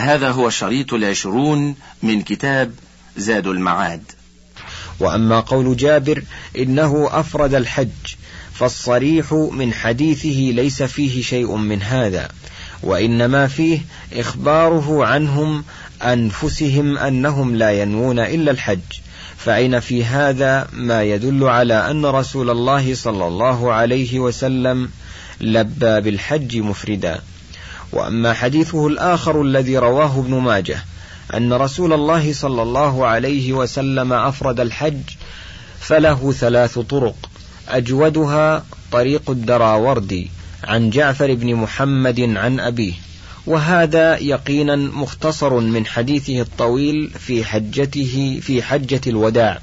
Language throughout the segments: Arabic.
هذا هو الشريط العشرون من كتاب زاد المعاد. وأما قول جابر إنه أفرد الحج فالصريح من حديثه ليس فيه شيء من هذا وإنما فيه إخباره عنهم أنفسهم أنهم لا ينوون إلا الحج. فأين في هذا ما يدل على أن رسول الله صلى الله عليه وسلم لبى بالحج مفردا؟ وأما حديثه الآخر الذي رواه ابن ماجه أن رسول الله صلى الله عليه وسلم أفرد الحج فله ثلاث طرق. أجودها طريق الدراوردي عن جعفر بن محمد عن أبيه. وهذا يقينا مختصر من حديثه الطويل في حجته في حجة الوداع.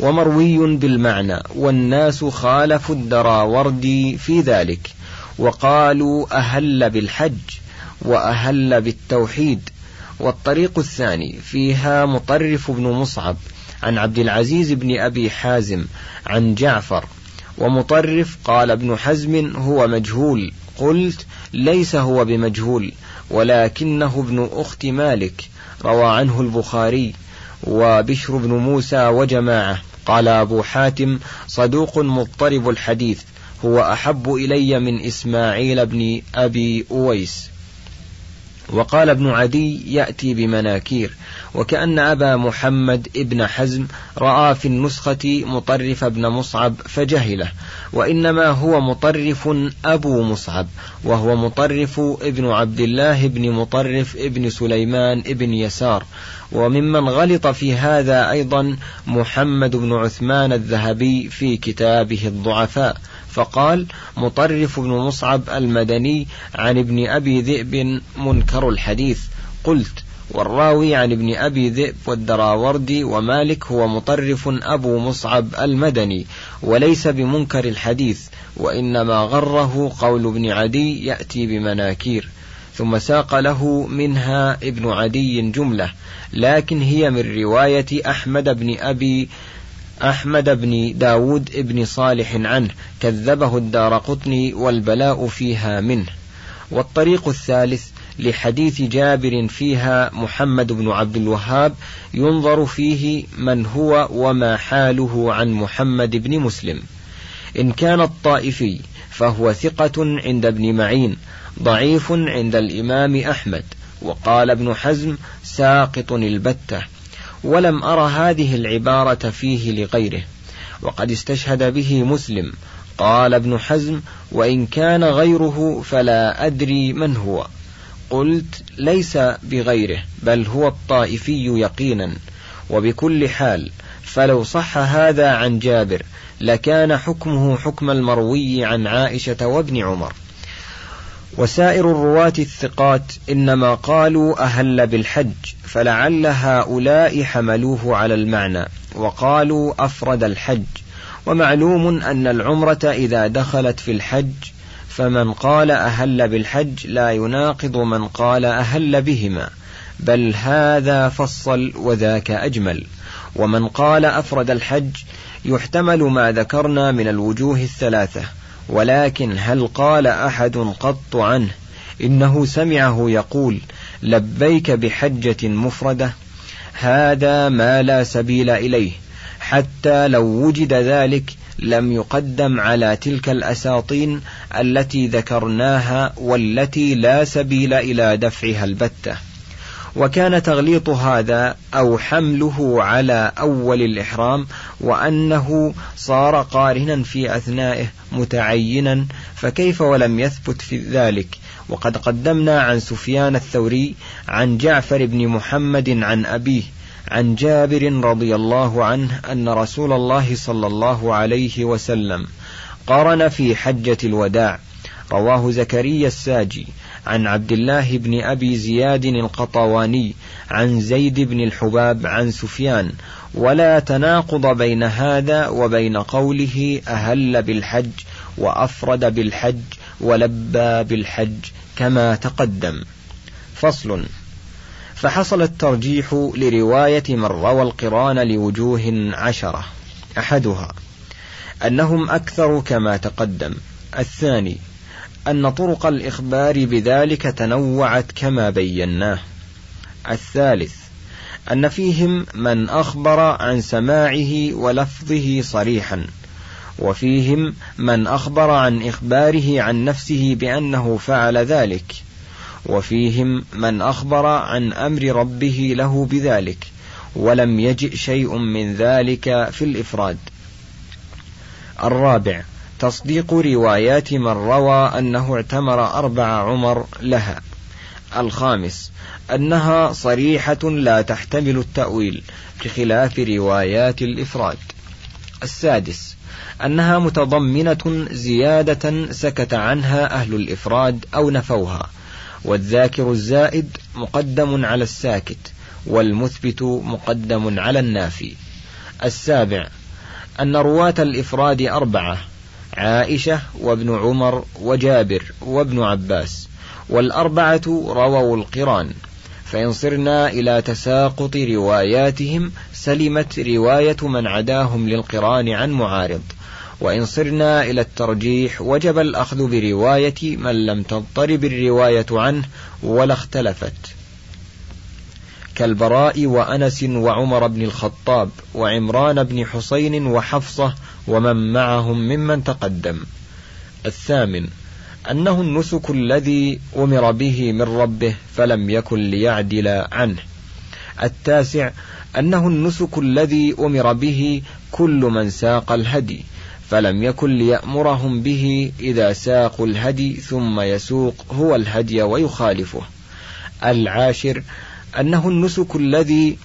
ومروي بالمعنى والناس خالفوا الدراوردي في ذلك وقالوا أهل بالحج. وأهل بالتوحيد. والطريق الثاني فيها مطرف بن مصعب عن عبد العزيز بن أبي حازم عن جعفر. ومطرف قال ابن حزم هو مجهول. قلت ليس هو بمجهول ولكنه ابن أخت مالك. روى عنه البخاري. وبشر بن موسى وجماعة. قال أبو حاتم صدوق مضطرب الحديث. هو أحب إلي من إسماعيل بن أبي أويس. وقال ابن عدي يأتي بمناكير وكأن أبا محمد ابن حزم رأى في النسخة مطرف ابن مصعب فجهله وإنما هو مطرف أبو مصعب وهو مطرف ابن عبد الله بن مطرف ابن سليمان ابن يسار وممن غلط في هذا أيضا محمد بن عثمان الذهبي في كتابه الضعفاء. فقال مطرف بن مصعب المدني عن ابن أبي ذئب منكر الحديث. قلت والراوي عن ابن أبي ذئب والدراوردي ومالك هو مطرف أبو مصعب المدني وليس بمنكر الحديث وإنما غره قول ابن عدي يأتي بمناكير. ثم ساق له منها ابن عدي جملة لكن هي من رواية أحمد بن أبي أحمد بن داود بن صالح عنه كذبه الدار قطني والبلاء فيها منه. والطريق الثالث لحديث جابر فيها محمد بن عبد الوهاب ينظر فيه من هو وما حاله عن محمد بن مسلم. إن كان الطائفي فهو ثقة عند ابن معين ضعيف عند الإمام أحمد. وقال ابن حزم ساقط البتة. ولم أرى هذه العبارة فيه لغيره. وقد استشهد به مسلم. قال ابن حزم وإن كان غيره فلا أدري من هو. قلت ليس بغيره بل هو الطائفي يقينا. وبكل حال فلو صح هذا عن جابر لكان حكمه حكم المروي عن عائشة وابن عمر. وسائر الرواة الثقات إنما قالوا أهل بالحج فلعل هؤلاء حملوه على المعنى وقالوا أفرد الحج. ومعلوم أن العمرة إذا دخلت في الحج فمن قال أهل بالحج لا يناقض من قال أهل بهما بل هذا فصل وذاك أجمل. ومن قال أفرد الحج يحتمل ما ذكرنا من الوجوه الثلاثة. ولكن هل قال أحد قط عنه؟ إنه سمعه يقول لبيك بحجة مفردة هذا ما لا سبيل إليه حتى لو وجد ذلك لم يقدم على تلك الأساطين التي ذكرناها والتي لا سبيل إلى دفعها البتة. وكان تغليط هذا أو حمله على أول الإحرام وأنه صار قارنا في أثنائه متعينا فكيف ولم يثبت في ذلك؟ وقد قدمنا عن سفيان الثوري عن جعفر بن محمد عن أبيه عن جابر رضي الله عنه أن رسول الله صلى الله عليه وسلم قرن في حجة الوداع رواه زكريا الساجي. عن عبد الله بن أبي زياد القطواني عن زيد بن الحباب عن سفيان ولا تناقض بين هذا وبين قوله أهل بالحج وأفرد بالحج ولبى بالحج كما تقدم. فصل. فحصل الترجيح لرواية من روى القرآن لوجوه عشرة أحدها أنهم أكثر كما تقدم. الثاني أن طرق الإخبار بذلك تنوعت كما بيناه. الثالث أن فيهم من أخبر عن سماعه ولفظه صريحا وفيهم من أخبر عن إخباره عن نفسه بأنه فعل ذلك وفيهم من أخبر عن أمر ربه له بذلك ولم يجئ شيء من ذلك في الإفراد. الرابع تصديق روايات من روى أنه اعتمر أربع عمر لها. الخامس أنها صريحة لا تحتمل التأويل بخلاف روايات الإفراد. السادس أنها متضمنة زيادة سكت عنها أهل الإفراد أو نفوها والذاكر الزائد مقدم على الساكت والمثبت مقدم على النافي. السابع أن رواة الإفراد أربعة عائشة وابن عمر وجابر وابن عباس والأربعة رووا القرآن فإن صرنا إلى تساقط رواياتهم سلمت رواية من عداهم للقرآن عن معارض وإن صرنا إلى الترجيح وجب الأخذ برواية من لم تضطرب الرواية عنه ولا اختلفت. كالبراء وأنس وعمر بن الخطاب وعمران بن حسين وحفصة ومن معهم ممن تقدم. الثامن أنه النسك الذي أمر به من ربه فلم يكن ليعدل عنه. التاسع أنه النسك الذي أمر به كل من ساق الهدي فلم يكن ليأمرهم به إذا ساقوا الهدي ثم يسوق هو الهدي ويخالفه. العاشر أنه النسك الذي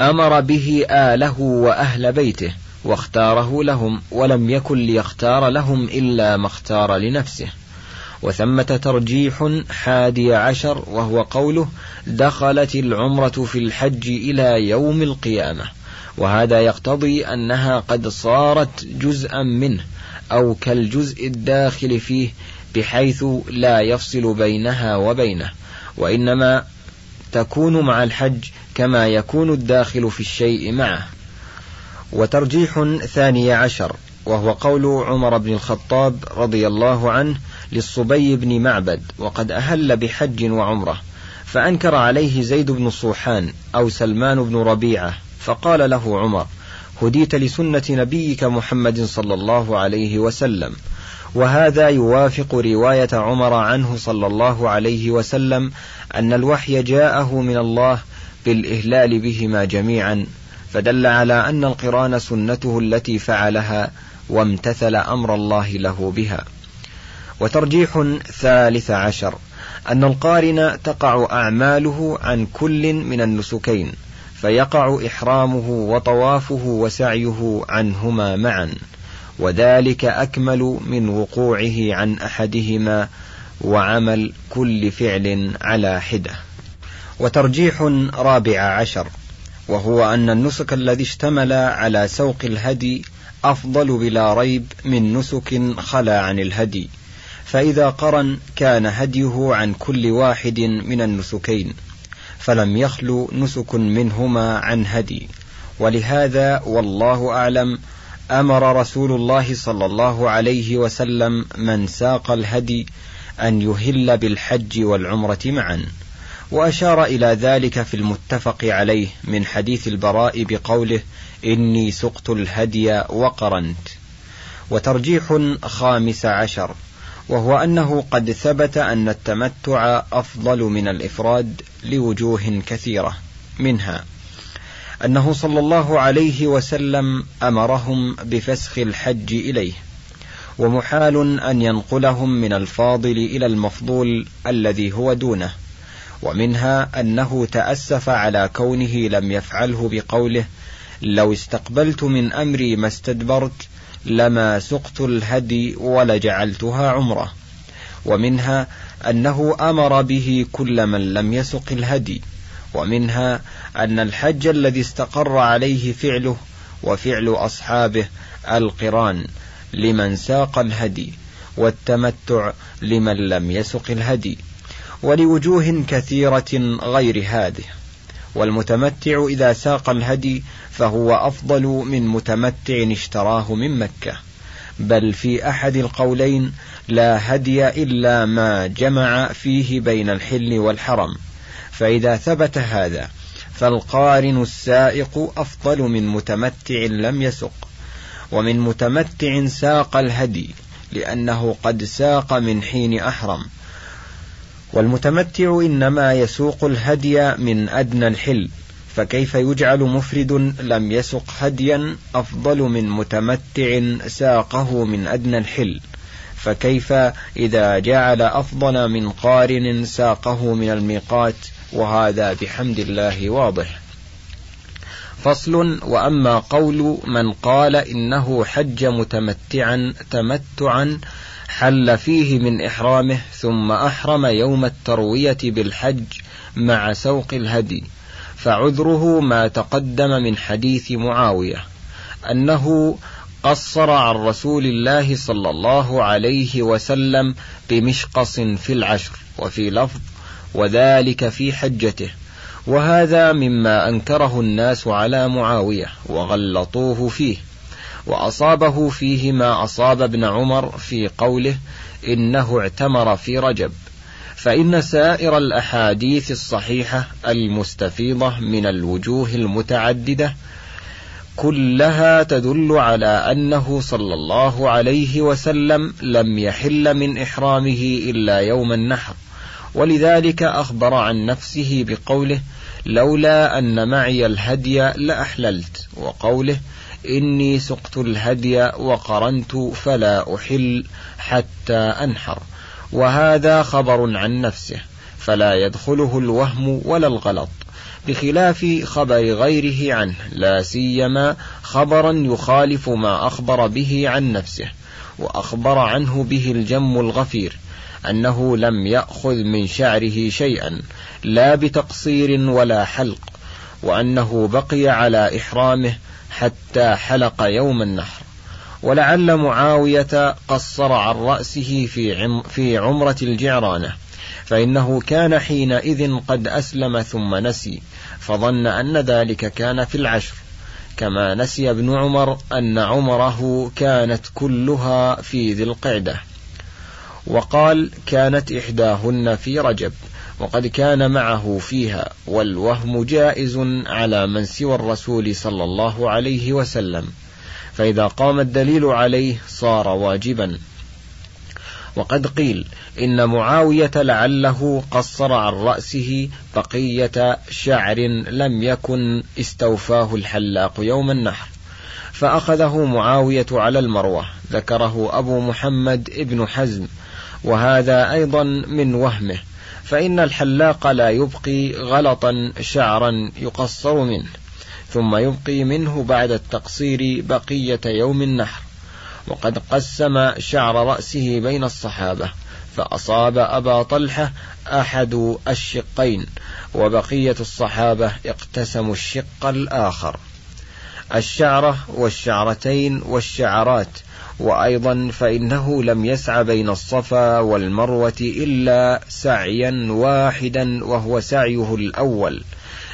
أمر به آله وأهل بيته واختاره لهم ولم يكن ليختار لهم إلا ما اختار لنفسه. وثمة ترجيح حادي عشر وهو قوله دخلت العمرة في الحج إلى يوم القيامة. وهذا يقتضي أنها قد صارت جزءا منه أو كالجزء الداخل فيه بحيث لا يفصل بينها وبينه. وإنما تكون مع الحج كما يكون الداخل في الشيء معه. وترجيح ثاني عشر وهو قول عمر بن الخطاب رضي الله عنه للصبي بن معبد وقد أهل بحج وعمرة فأنكر عليه زيد بن صوحان أو سلمان بن ربيعة فقال له عمر هديت لسنة نبيك محمد صلى الله عليه وسلم وهذا يوافق رواية عمر عنه صلى الله عليه وسلم أن الوحي جاءه من الله بالإهلال بهما جميعا فدل على أن القرآن سنته التي فعلها وامتثل أمر الله له بها. وترجيح ثالث عشر أن القارن تقع أعماله عن كل من النسكين فيقع إحرامه وطوافه وسعيه عنهما معا. وذلك أكمل من وقوعه عن أحدهما وعمل كل فعل على حدة. وترجيح رابع عشر وهو أن النسك الذي اشتمل على سوق الهدي أفضل بلا ريب من نسك خلا عن الهدي فإذا قرن كان هديه عن كل واحد من النسكين فلم يخلو نسك منهما عن هدي. ولهذا والله أعلم أمر رسول الله صلى الله عليه وسلم من ساق الهدي أن يهل بالحج والعمرة معا. وأشار إلى ذلك في المتفق عليه من حديث البراء بقوله إني سقت الهدي وقرنت. وترجيح خامس عشر وهو أنه قد ثبت أن التمتع أفضل من الإفراد لوجوه كثيرة منها. أنه صلى الله عليه وسلم أمرهم بفسخ الحج إليه ومحال أن ينقلهم من الفاضل إلى المفضول الذي هو دونه ومنها أنه تأسف على كونه لم يفعله بقوله لو استقبلت من أمري ما استدبرت لما سقت الهدي ولجعلتها عمرة ومنها أنه أمر به كل من لم يسق الهدي ومنها أن الحج الذي استقر عليه فعله وفعل أصحابه القران لمن ساق الهدي والتمتع لمن لم يسق الهدي ولوجوه كثيرة غير هذه. والمتمتع إذا ساق الهدي فهو أفضل من متمتع اشتراه من مكة. بل في أحد القولين لا هدي إلا ما جمع فيه بين الحل والحرم. فإذا ثبت هذا فالقارن السائق أفضل من متمتع لم يسق ومن متمتع ساق الهدي لأنه قد ساق من حين أحرم. والمتمتع إنما يسوق الهدي من أدنى الحل فكيف يجعل مفرد لم يسق هديا أفضل من متمتع ساقه من أدنى الحل؟ فكيف إذا جعل أفضل من قارن ساقه من الميقات وهذا بحمد الله واضح. فصل وأما قول من قال إنه حج متمتعا تمتعا حل فيه من إحرامه ثم أحرم يوم التروية بالحج مع سوق الهدي. فعذره ما تقدم من حديث معاوية أنه قصر عن رسول الله صلى الله عليه وسلم بمشقص في العشر وفي لفظ وذلك في حجته. وهذا مما أنكره الناس على معاوية وغلطوه فيه. وأصابه فيه ما أصاب ابن عمر في قوله إنه اعتمر في رجب. فإن سائر الأحاديث الصحيحة المستفيضة من الوجوه المتعددة كلها تدل على أنه صلى الله عليه وسلم لم يحل من إحرامه إلا يوم النحر. ولذلك أخبر عن نفسه بقوله لولا أن معي الهدي لأحللت وقوله إني سقت الهدي وقرنت فلا أحل حتى أنحر. وهذا خبر عن نفسه فلا يدخله الوهم ولا الغلط بخلاف خبر غيره عنه لا سيما خبرا يخالف ما أخبر به عن نفسه وأخبر عنه به الجم الغفير. أنه لم يأخذ من شعره شيئا لا بتقصير ولا حلق وأنه بقي على إحرامه حتى حلق يوم النحر. ولعل معاوية قصر عن رأسه في عم في عمرة الجعرانة فإنه كان حينئذ قد أسلم ثم نسي فظن أن ذلك كان في العشر. كما نسي ابن عمر أن عمره كانت كلها في ذي القعدة. وقال كانت إحداهن في رجب وقد كان معه فيها والوهم جائز على من سوى الرسول صلى الله عليه وسلم فإذا قام الدليل عليه صار واجبا. وقد قيل إن معاوية لعله قصر عن رأسه بقية شعر لم يكن استوفاه الحلاق يوم النحر فأخذه معاوية على المروة ذكره أبو محمد ابن حزم وهذا أيضا من وهمه فإن الحلاق لا يبقي غلطا شعرا يقصر منه ثم يبقي منه بعد التقصير بقية يوم النحر. وقد قسم شعر رأسه بين الصحابة فأصاب أبا طلحة أحد الشقين وبقية الصحابة اقتسموا الشق الآخر. الشعرة والشعرتين والشعرات وأيضا فإنه لم يسع بين الصفا والمروة إلا سعيا واحدا وهو سعيه الأول.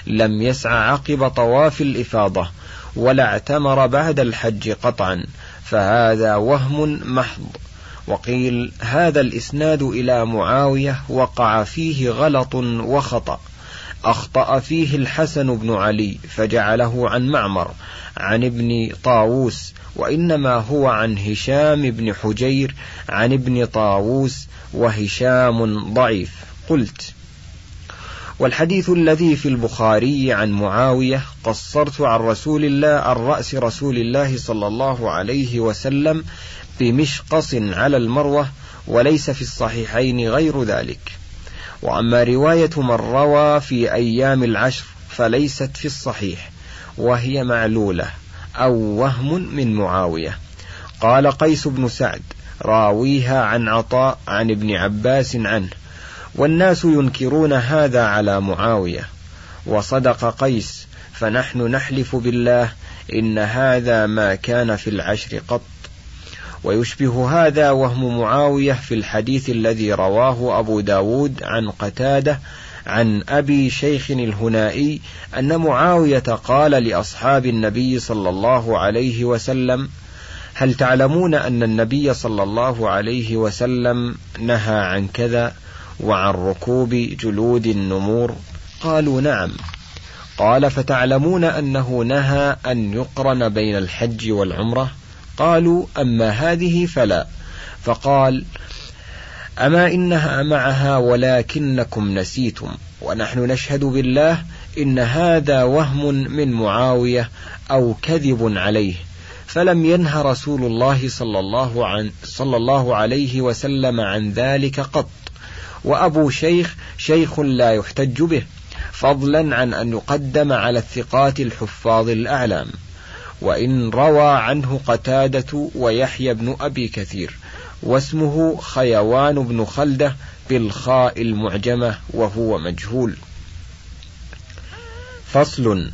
لم يسع عقب طواف الإفاضة ولا اعتمر بعد الحج قطعا فهذا وهم محض. وقيل هذا الإسناد إلى معاوية وقع فيه غلط وخطأ. أخطأ فيه الحسن بن علي فجعله عن معمر عن ابن طاووس وإنما هو عن هشام بن حجير عن ابن طاووس وهشام ضعيف. قلت والحديث الذي في البخاري عن معاوية قصرت عن رسول الله عن رأس رسول الله صلى الله عليه وسلم بمشقص على المروة وليس في الصحيحين غير ذلك. وأما رواية من روى في أيام العشر فليست في الصحيح وهي معلولة أو وهم من معاوية. قال قيس بن سعد راويها عن عطاء عن ابن عباس عنه والناس ينكرون هذا على معاوية. وصدق قيس فنحن نحلف بالله إن هذا ما كان في العشر قط. ويشبه هذا وهم معاوية في الحديث الذي رواه أبو داود عن قتادة عن أبي شيخ الهنائي أن معاوية قال لأصحاب النبي صلى الله عليه وسلم هل تعلمون أن النبي صلى الله عليه وسلم نهى عن كذا وعن ركوب جلود النمور؟ قالوا نعم. قال فتعلمون أنه نهى أن يقرن بين الحج والعمرة؟ قالوا أما هذه فلا. فقال أما إنها معها ولكنكم نسيتم ونحن نشهد بالله إن هذا وهم من معاوية أو كذب عليه. فلم ينه رسول الله صلى الله, عن صلى الله عليه وسلم عن ذلك قط. وأبو شيخ شيخ لا يحتج به فضلا عن أن يقدم على الثقات الحفاظ الأعلام. وإن روى عنه قتادة ويحيى بن أبي كثير واسمه خيوان بن خلدة بالخاء المعجمة وهو مجهول. فصل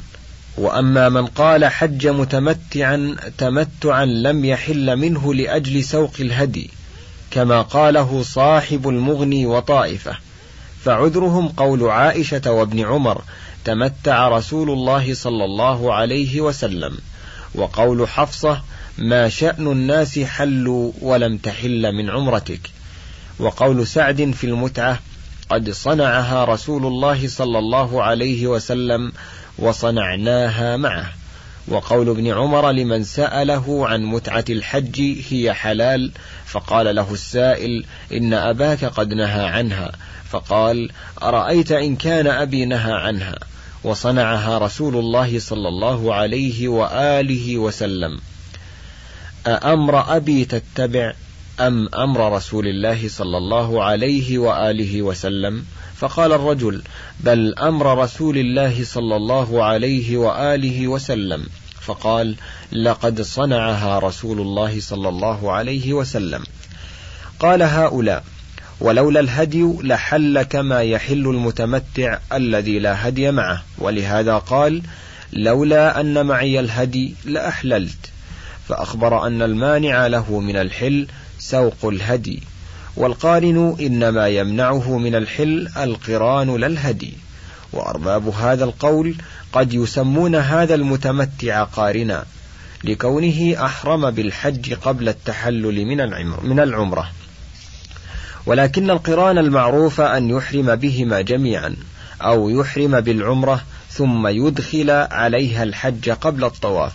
وأما من قال حج متمتعا تمتعا لم يحل منه لأجل سوق الهدي كما قاله صاحب المغني وطائفة. فعذرهم قول عائشة وابن عمر تمتع رسول الله صلى الله عليه وسلم. وقول حفصة ما شأن الناس حلوا ولم تحل من عمرتك. وقول سعد في المتعة قد صنعها رسول الله صلى الله عليه وسلم وصنعناها معه. وقول ابن عمر لمن سأله عن متعة الحج هي حلال. فقال له السائل إن أباك قد نهى عنها. فقال أرأيت إن كان أبي نهى عنها. وصنعها رسول الله صلى الله عليه وآله وسلم. أأمر أبي تتبع أم أمر رسول الله صلى الله عليه وآله وسلم؟ فقال الرجل بل أمر رسول الله صلى الله عليه وآله وسلم. فقال لقد صنعها رسول الله صلى الله عليه وسلم. قال هؤلاء ولولا الهدي لحل كما يحل المتمتع الذي لا هدي معه. ولهذا قال لولا أن معي الهدي لأحللت. فأخبر أن المانع له من الحل سوق الهدي. والقارن إنما يمنعه من الحل القران لا الهدي. وأرباب هذا القول قد يسمون هذا المتمتع قارنا لكونه أحرم بالحج قبل التحلل من العمرة. ولكن القران المعروف أن يحرم بهما جميعا أو يحرم بالعمرة ثم يدخل عليها الحج قبل الطواف.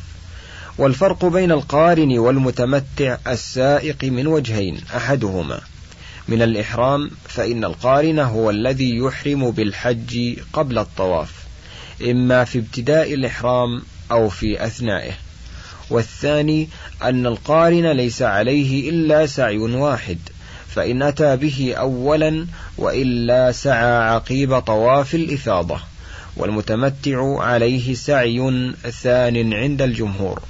والفرق بين القارن والمتمتع السائق من وجهين أحدهما. من الإحرام فإن القارن هو الذي يحرم بالحج قبل الطواف إما في ابتداء الإحرام أو في أثنائه. والثاني أن القارن ليس عليه إلا سعي واحد فإن أتى به أولا وإلا سعى عقيب طواف الإفاضة والمتمتع عليه سعي ثان عند الجمهور.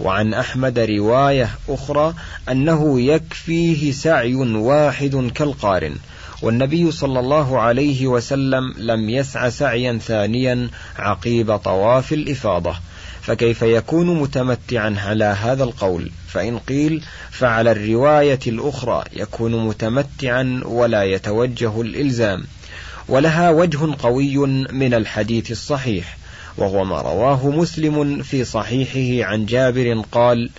وعن أحمد رواية أخرى أنه يكفيه سعي واحد كالقارن والنبي صلى الله عليه وسلم لم يسع سعيا ثانيا عقيب طواف الإفاضة. فكيف يكون متمتعا على هذا القول؟ فإن قيل فعلى الرواية الأخرى يكون متمتعا ولا يتوجه الإلزام ولها وجه قوي من الحديث الصحيح وهو ما رواه مسلم في صحيحه عن جابر قال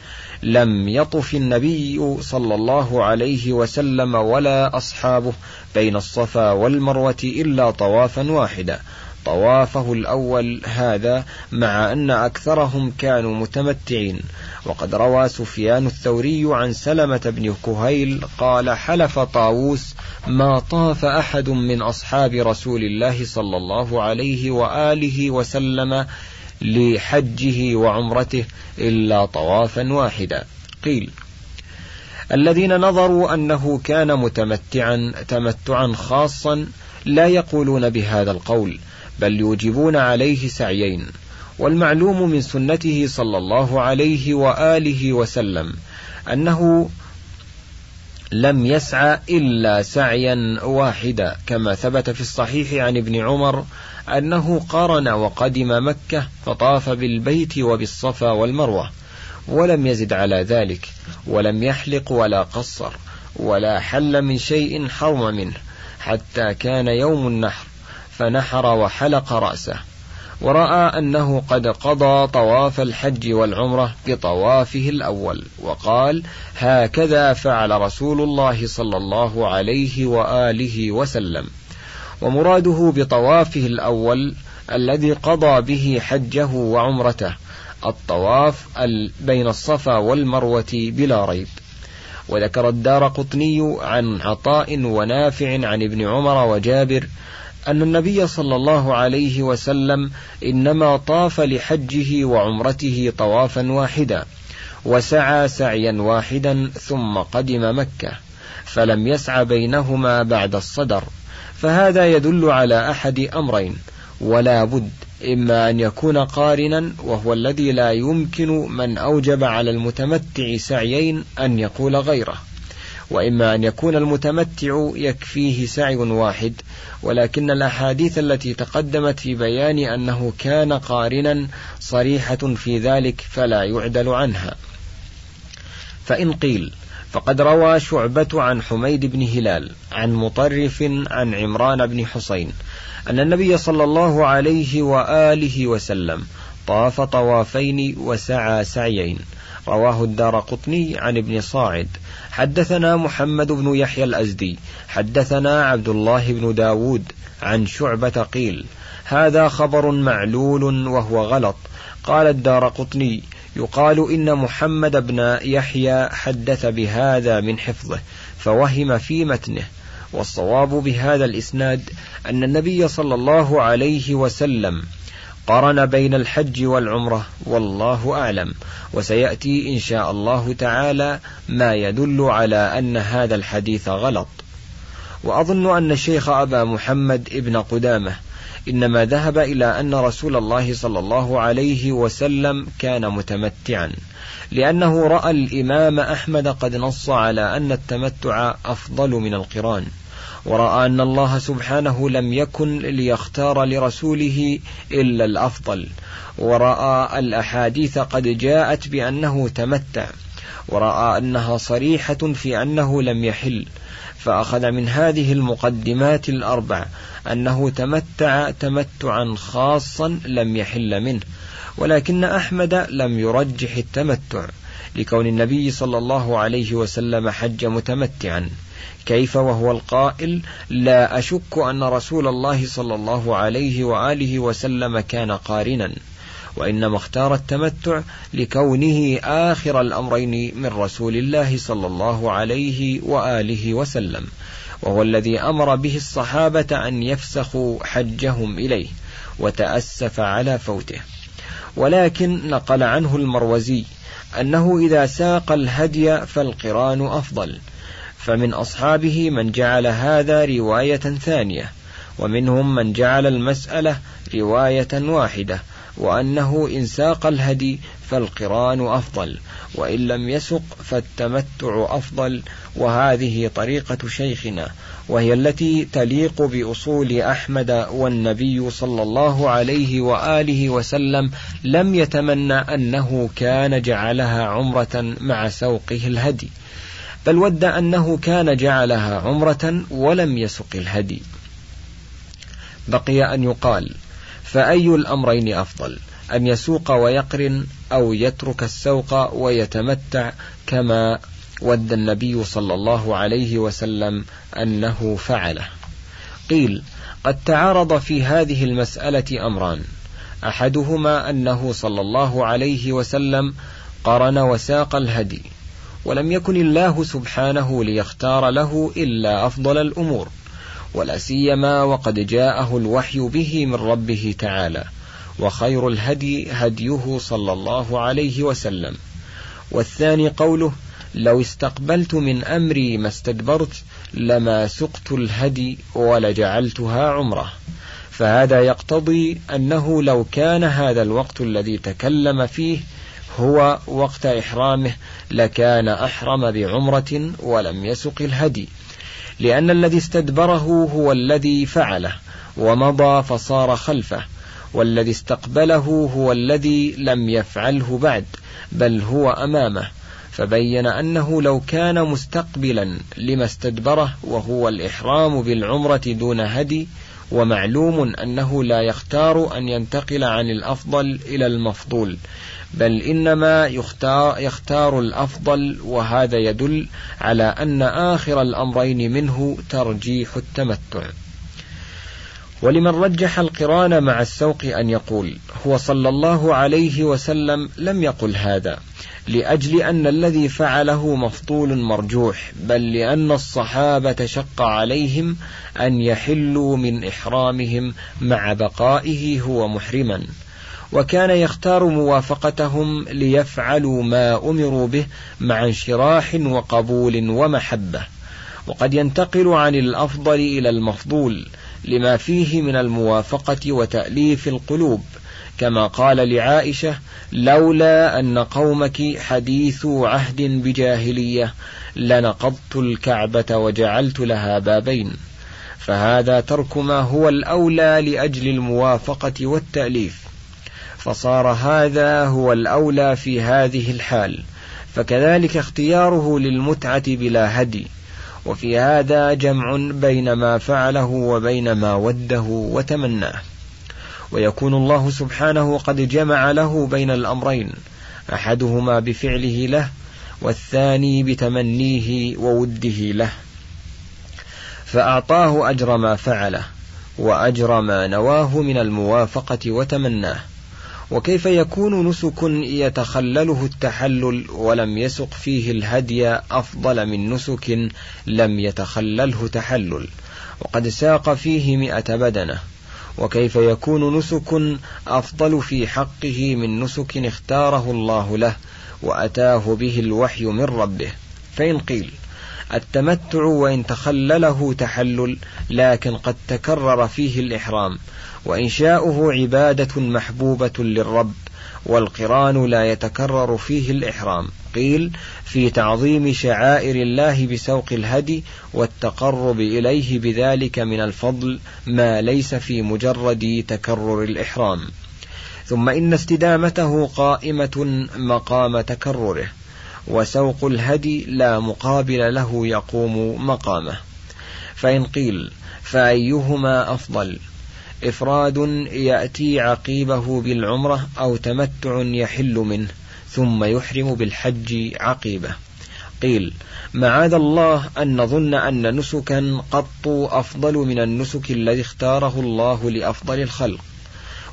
لم يطف النبي صلى الله عليه وسلم ولا أصحابه بين الصفا والمروة إلا طوافا واحدا طوافه الأول هذا مع أن أكثرهم كانوا متمتعين. وقد روى سفيان الثوري عن سلمة بن كهيل قال حلف طاووس ما طاف أحد من أصحاب رسول الله صلى الله عليه وآله وسلم لحجه وعمرته إلا طوافا واحدا. قيل الذين نظروا أنه كان متمتعا تمتعا خاصا لا يقولون بهذا القول بل يوجبون عليه سعيين والمعلوم من سنته صلى الله عليه وآله وسلم أنه لم يسعى إلا سعيا واحدا كما ثبت في الصحيح عن ابن عمر أنه قارن وقدم مكة فطاف بالبيت وبالصفا والمروة ولم يزد على ذلك ولم يحلق ولا قصر ولا حل من شيء حرم منه حتى كان يوم النحر. فنحر وحلق رأسه ورأى أنه قد قضى طواف الحج والعمرة بطوافه الأول وقال هكذا فعل رسول الله صلى الله عليه وآله وسلم ومراده بطوافه الأول الذي قضى به حجه وعمرته الطواف بين الصفا والمروة بلا ريب. وذكر الدار قطني عن عطاء ونافع عن ابن عمر وجابر أن النبي صلى الله عليه وسلم إنما طاف لحجه وعمرته طوافا واحدا وسعى سعيا واحدا ثم قدم مكة فلم يسع بينهما بعد الصدر فهذا يدل على أحد أمرين ولا بد إما أن يكون قارنا وهو الذي لا يمكن من أوجب على المتمتع سعيين أن يقول غيره. وإما أن يكون المتمتع يكفيه سعي واحد ولكن الأحاديث التي تقدمت في بيان أنه كان قارنا صريحة في ذلك فلا يعدل عنها. فإن قيل فقد روى شعبة عن حميد بن هلال عن مطرف عن عمران بن حسين أن النبي صلى الله عليه وآله وسلم طاف طوافين وسعى سعيين. رواه الدار قطني عن ابن صاعد. حدثنا محمد بن يحيى الأزدي. حدثنا عبد الله بن داود عن شعبة قيل هذا خبر معلول وهو غلط. قال الدار قطني يقال إن محمد بن يحيى حدث بهذا من حفظه فوهم في متنه. والصواب بهذا الإسناد أن النبي صلى الله عليه وسلم قرن بين الحج والعمرة. والله أعلم. وسيأتي إن شاء الله تعالى ما يدل على أن هذا الحديث غلط. وأظن أن الشيخ أبا محمد ابن قدامة إنما ذهب إلى أن رسول الله صلى الله عليه وسلم كان متمتعا لأنه رأى الإمام أحمد قد نص على أن التمتع أفضل من القرآن. ورأى أن الله سبحانه لم يكن ليختار لرسوله إلا الأفضل. ورأى الأحاديث قد جاءت بأنه تمتع. ورأى أنها صريحة في أنه لم يحل. فأخذ من هذه المقدمات الأربع أنه تمتع تمتعا خاصا لم يحل منه. ولكن أحمد لم يرجح التمتع. لكون النبي صلى الله عليه وسلم حج متمتعا. كيف وهو القائل لا أشك أن رسول الله صلى الله عليه وآله وسلم كان قارنا وإنما اختار التمتع لكونه آخر الأمرين من رسول الله صلى الله عليه وآله وسلم وهو الذي أمر به الصحابة أن يفسخوا حجهم إليه وتأسف على فوته. ولكن نقل عنه المروزي أنه إذا ساق الهدي فالقران أفضل فمن أصحابه من جعل هذا رواية ثانية ومنهم من جعل المسألة رواية واحدة وأنه إن ساق الهدي فالقران أفضل وإن لم يسق فالتمتع أفضل وهذه طريقة شيخنا وهي التي تليق بأصول أحمد والنبي صلى الله عليه وآله وسلم لم يتمنى أنه كان جعلها عمرة مع سوقه الهدي. بل ود أنه كان جعلها عمرة ولم يسق الهدي. بقي أن يقال فأي الأمرين أفضل أن يسوق ويقرن أو يترك السوق ويتمتع كما ود النبي صلى الله عليه وسلم أنه فعله. قيل قد تعارض في هذه المسألة أمران. أحدهما أنه صلى الله عليه وسلم قرن وساق الهدي. ولم يكن الله سبحانه ليختار له إلا أفضل الأمور ولا سيما وقد جاءه الوحي به من ربه تعالى وخير الهدي هديه صلى الله عليه وسلم. والثاني قوله لو استقبلت من أمري ما استدبرت لما سقت الهدي ولجعلتها عمرة. فهذا يقتضي أنه لو كان هذا الوقت الذي تكلم فيه هو وقت إحرامه لكان أحرم بعمرة ولم يسق الهدي لأن الذي استدبره هو الذي فعله ومضى فصار خلفه والذي استقبله هو الذي لم يفعله بعد بل هو أمامه فبين أنه لو كان مستقبلا لما استدبره وهو الإحرام بالعمرة دون هدي ومعلوم أنه لا يختار أن ينتقل عن الأفضل إلى المفضول بل إنما يختار, يختار الأفضل وهذا يدل على أن آخر الأمرين منه ترجيح التمتع. ولمن رجح القران مع السوق أن يقول هو صلى الله عليه وسلم لم يقل هذا لأجل أن الذي فعله مفضول مرجوح بل لأن الصحابة شق عليهم أن يحلوا من إحرامهم مع بقائه هو محرما. وكان يختار موافقتهم ليفعلوا ما أمروا به مع انشراح وقبول ومحبة. وقد ينتقل عن الأفضل إلى المفضول لما فيه من الموافقة وتأليف القلوب. كما قال لعائشة لولا أن قومك حديثو عهد بجاهلية لنقضت الكعبة وجعلت لها بابين. فهذا ترك ما هو الأولى لأجل الموافقة والتأليف. فصار هذا هو الأولى في هذه الحال. فكذلك اختياره للمتعة بلا هدي. وفي هذا جمع بين ما فعله وبين ما وده وتمناه. ويكون الله سبحانه قد جمع له بين الأمرين أحدهما بفعله له والثاني بتمنيه ووده له. فأعطاه أجر ما فعله وأجر ما نواه من الموافقة وتمناه. وكيف يكون نسك يتخلله التحلل ولم يسق فيه الهدي أفضل من نسك لم يتخلله تحلل؟ وقد ساق فيه مئة بدنة. وكيف يكون نسك أفضل في حقه من نسك اختاره الله له وأتاه به الوحي من ربه؟ فإن قيل التمتع وإن تخلله تحلل لكن قد تكرر فيه الإحرام. وإنشاؤه عبادة محبوبة للرب والقرآن لا يتكرر فيه الإحرام. قيل في تعظيم شعائر الله بسوق الهدي والتقرب إليه بذلك من الفضل ما ليس في مجرد تكرر الإحرام. ثم إن استدامته قائمة مقام تكرره وسوق الهدي لا مقابل له يقوم مقامه. فإن قيل فأيهما أفضل؟ إفراد يأتي عقيبه بالعمرة أو تمتع يحل منه ثم يحرم بالحج عقيبه. قيل معاذ الله أن نظن أن نسكا قط أفضل من النسك الذي اختاره الله لأفضل الخلق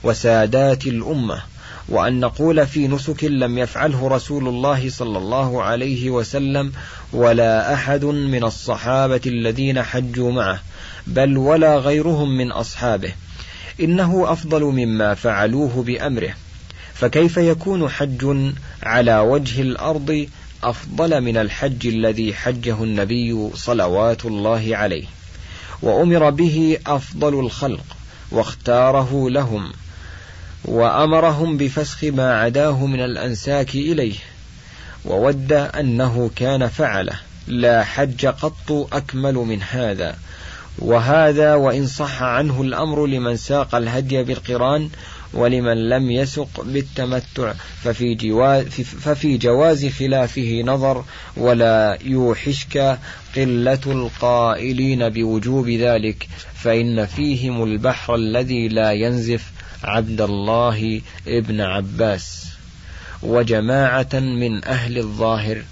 وسادات الأمة وأن نقول في نسك لم يفعله رسول الله صلى الله عليه وسلم ولا أحد من الصحابة الذين حجوا معه بل ولا غيرهم من أصحابه. إنه أفضل مما فعلوه بأمره. فكيف يكون حج على وجه الأرض أفضل من الحج الذي حجه النبي صلوات الله عليه؟ وأمر به أفضل الخلق واختاره لهم وأمرهم بفسخ ما عداه من الأنساك إليه وود أنه كان فعله. لا حج قط أكمل من هذا وهذا وإن صح عنه الأمر لمن ساق الهدي بالقران ولمن لم يسق بالتمتع ففي ففي جواز خلافه نظر ولا يوحشك قلة القائلين بوجوب ذلك فإن فيهم البحر الذي لا ينزف عبد الله ابن عباس. وجماعة من أهل الظاهر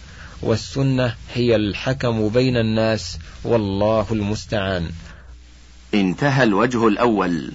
والسنة هي الحكم بين الناس والله المستعان. انتهى الوجه الأول.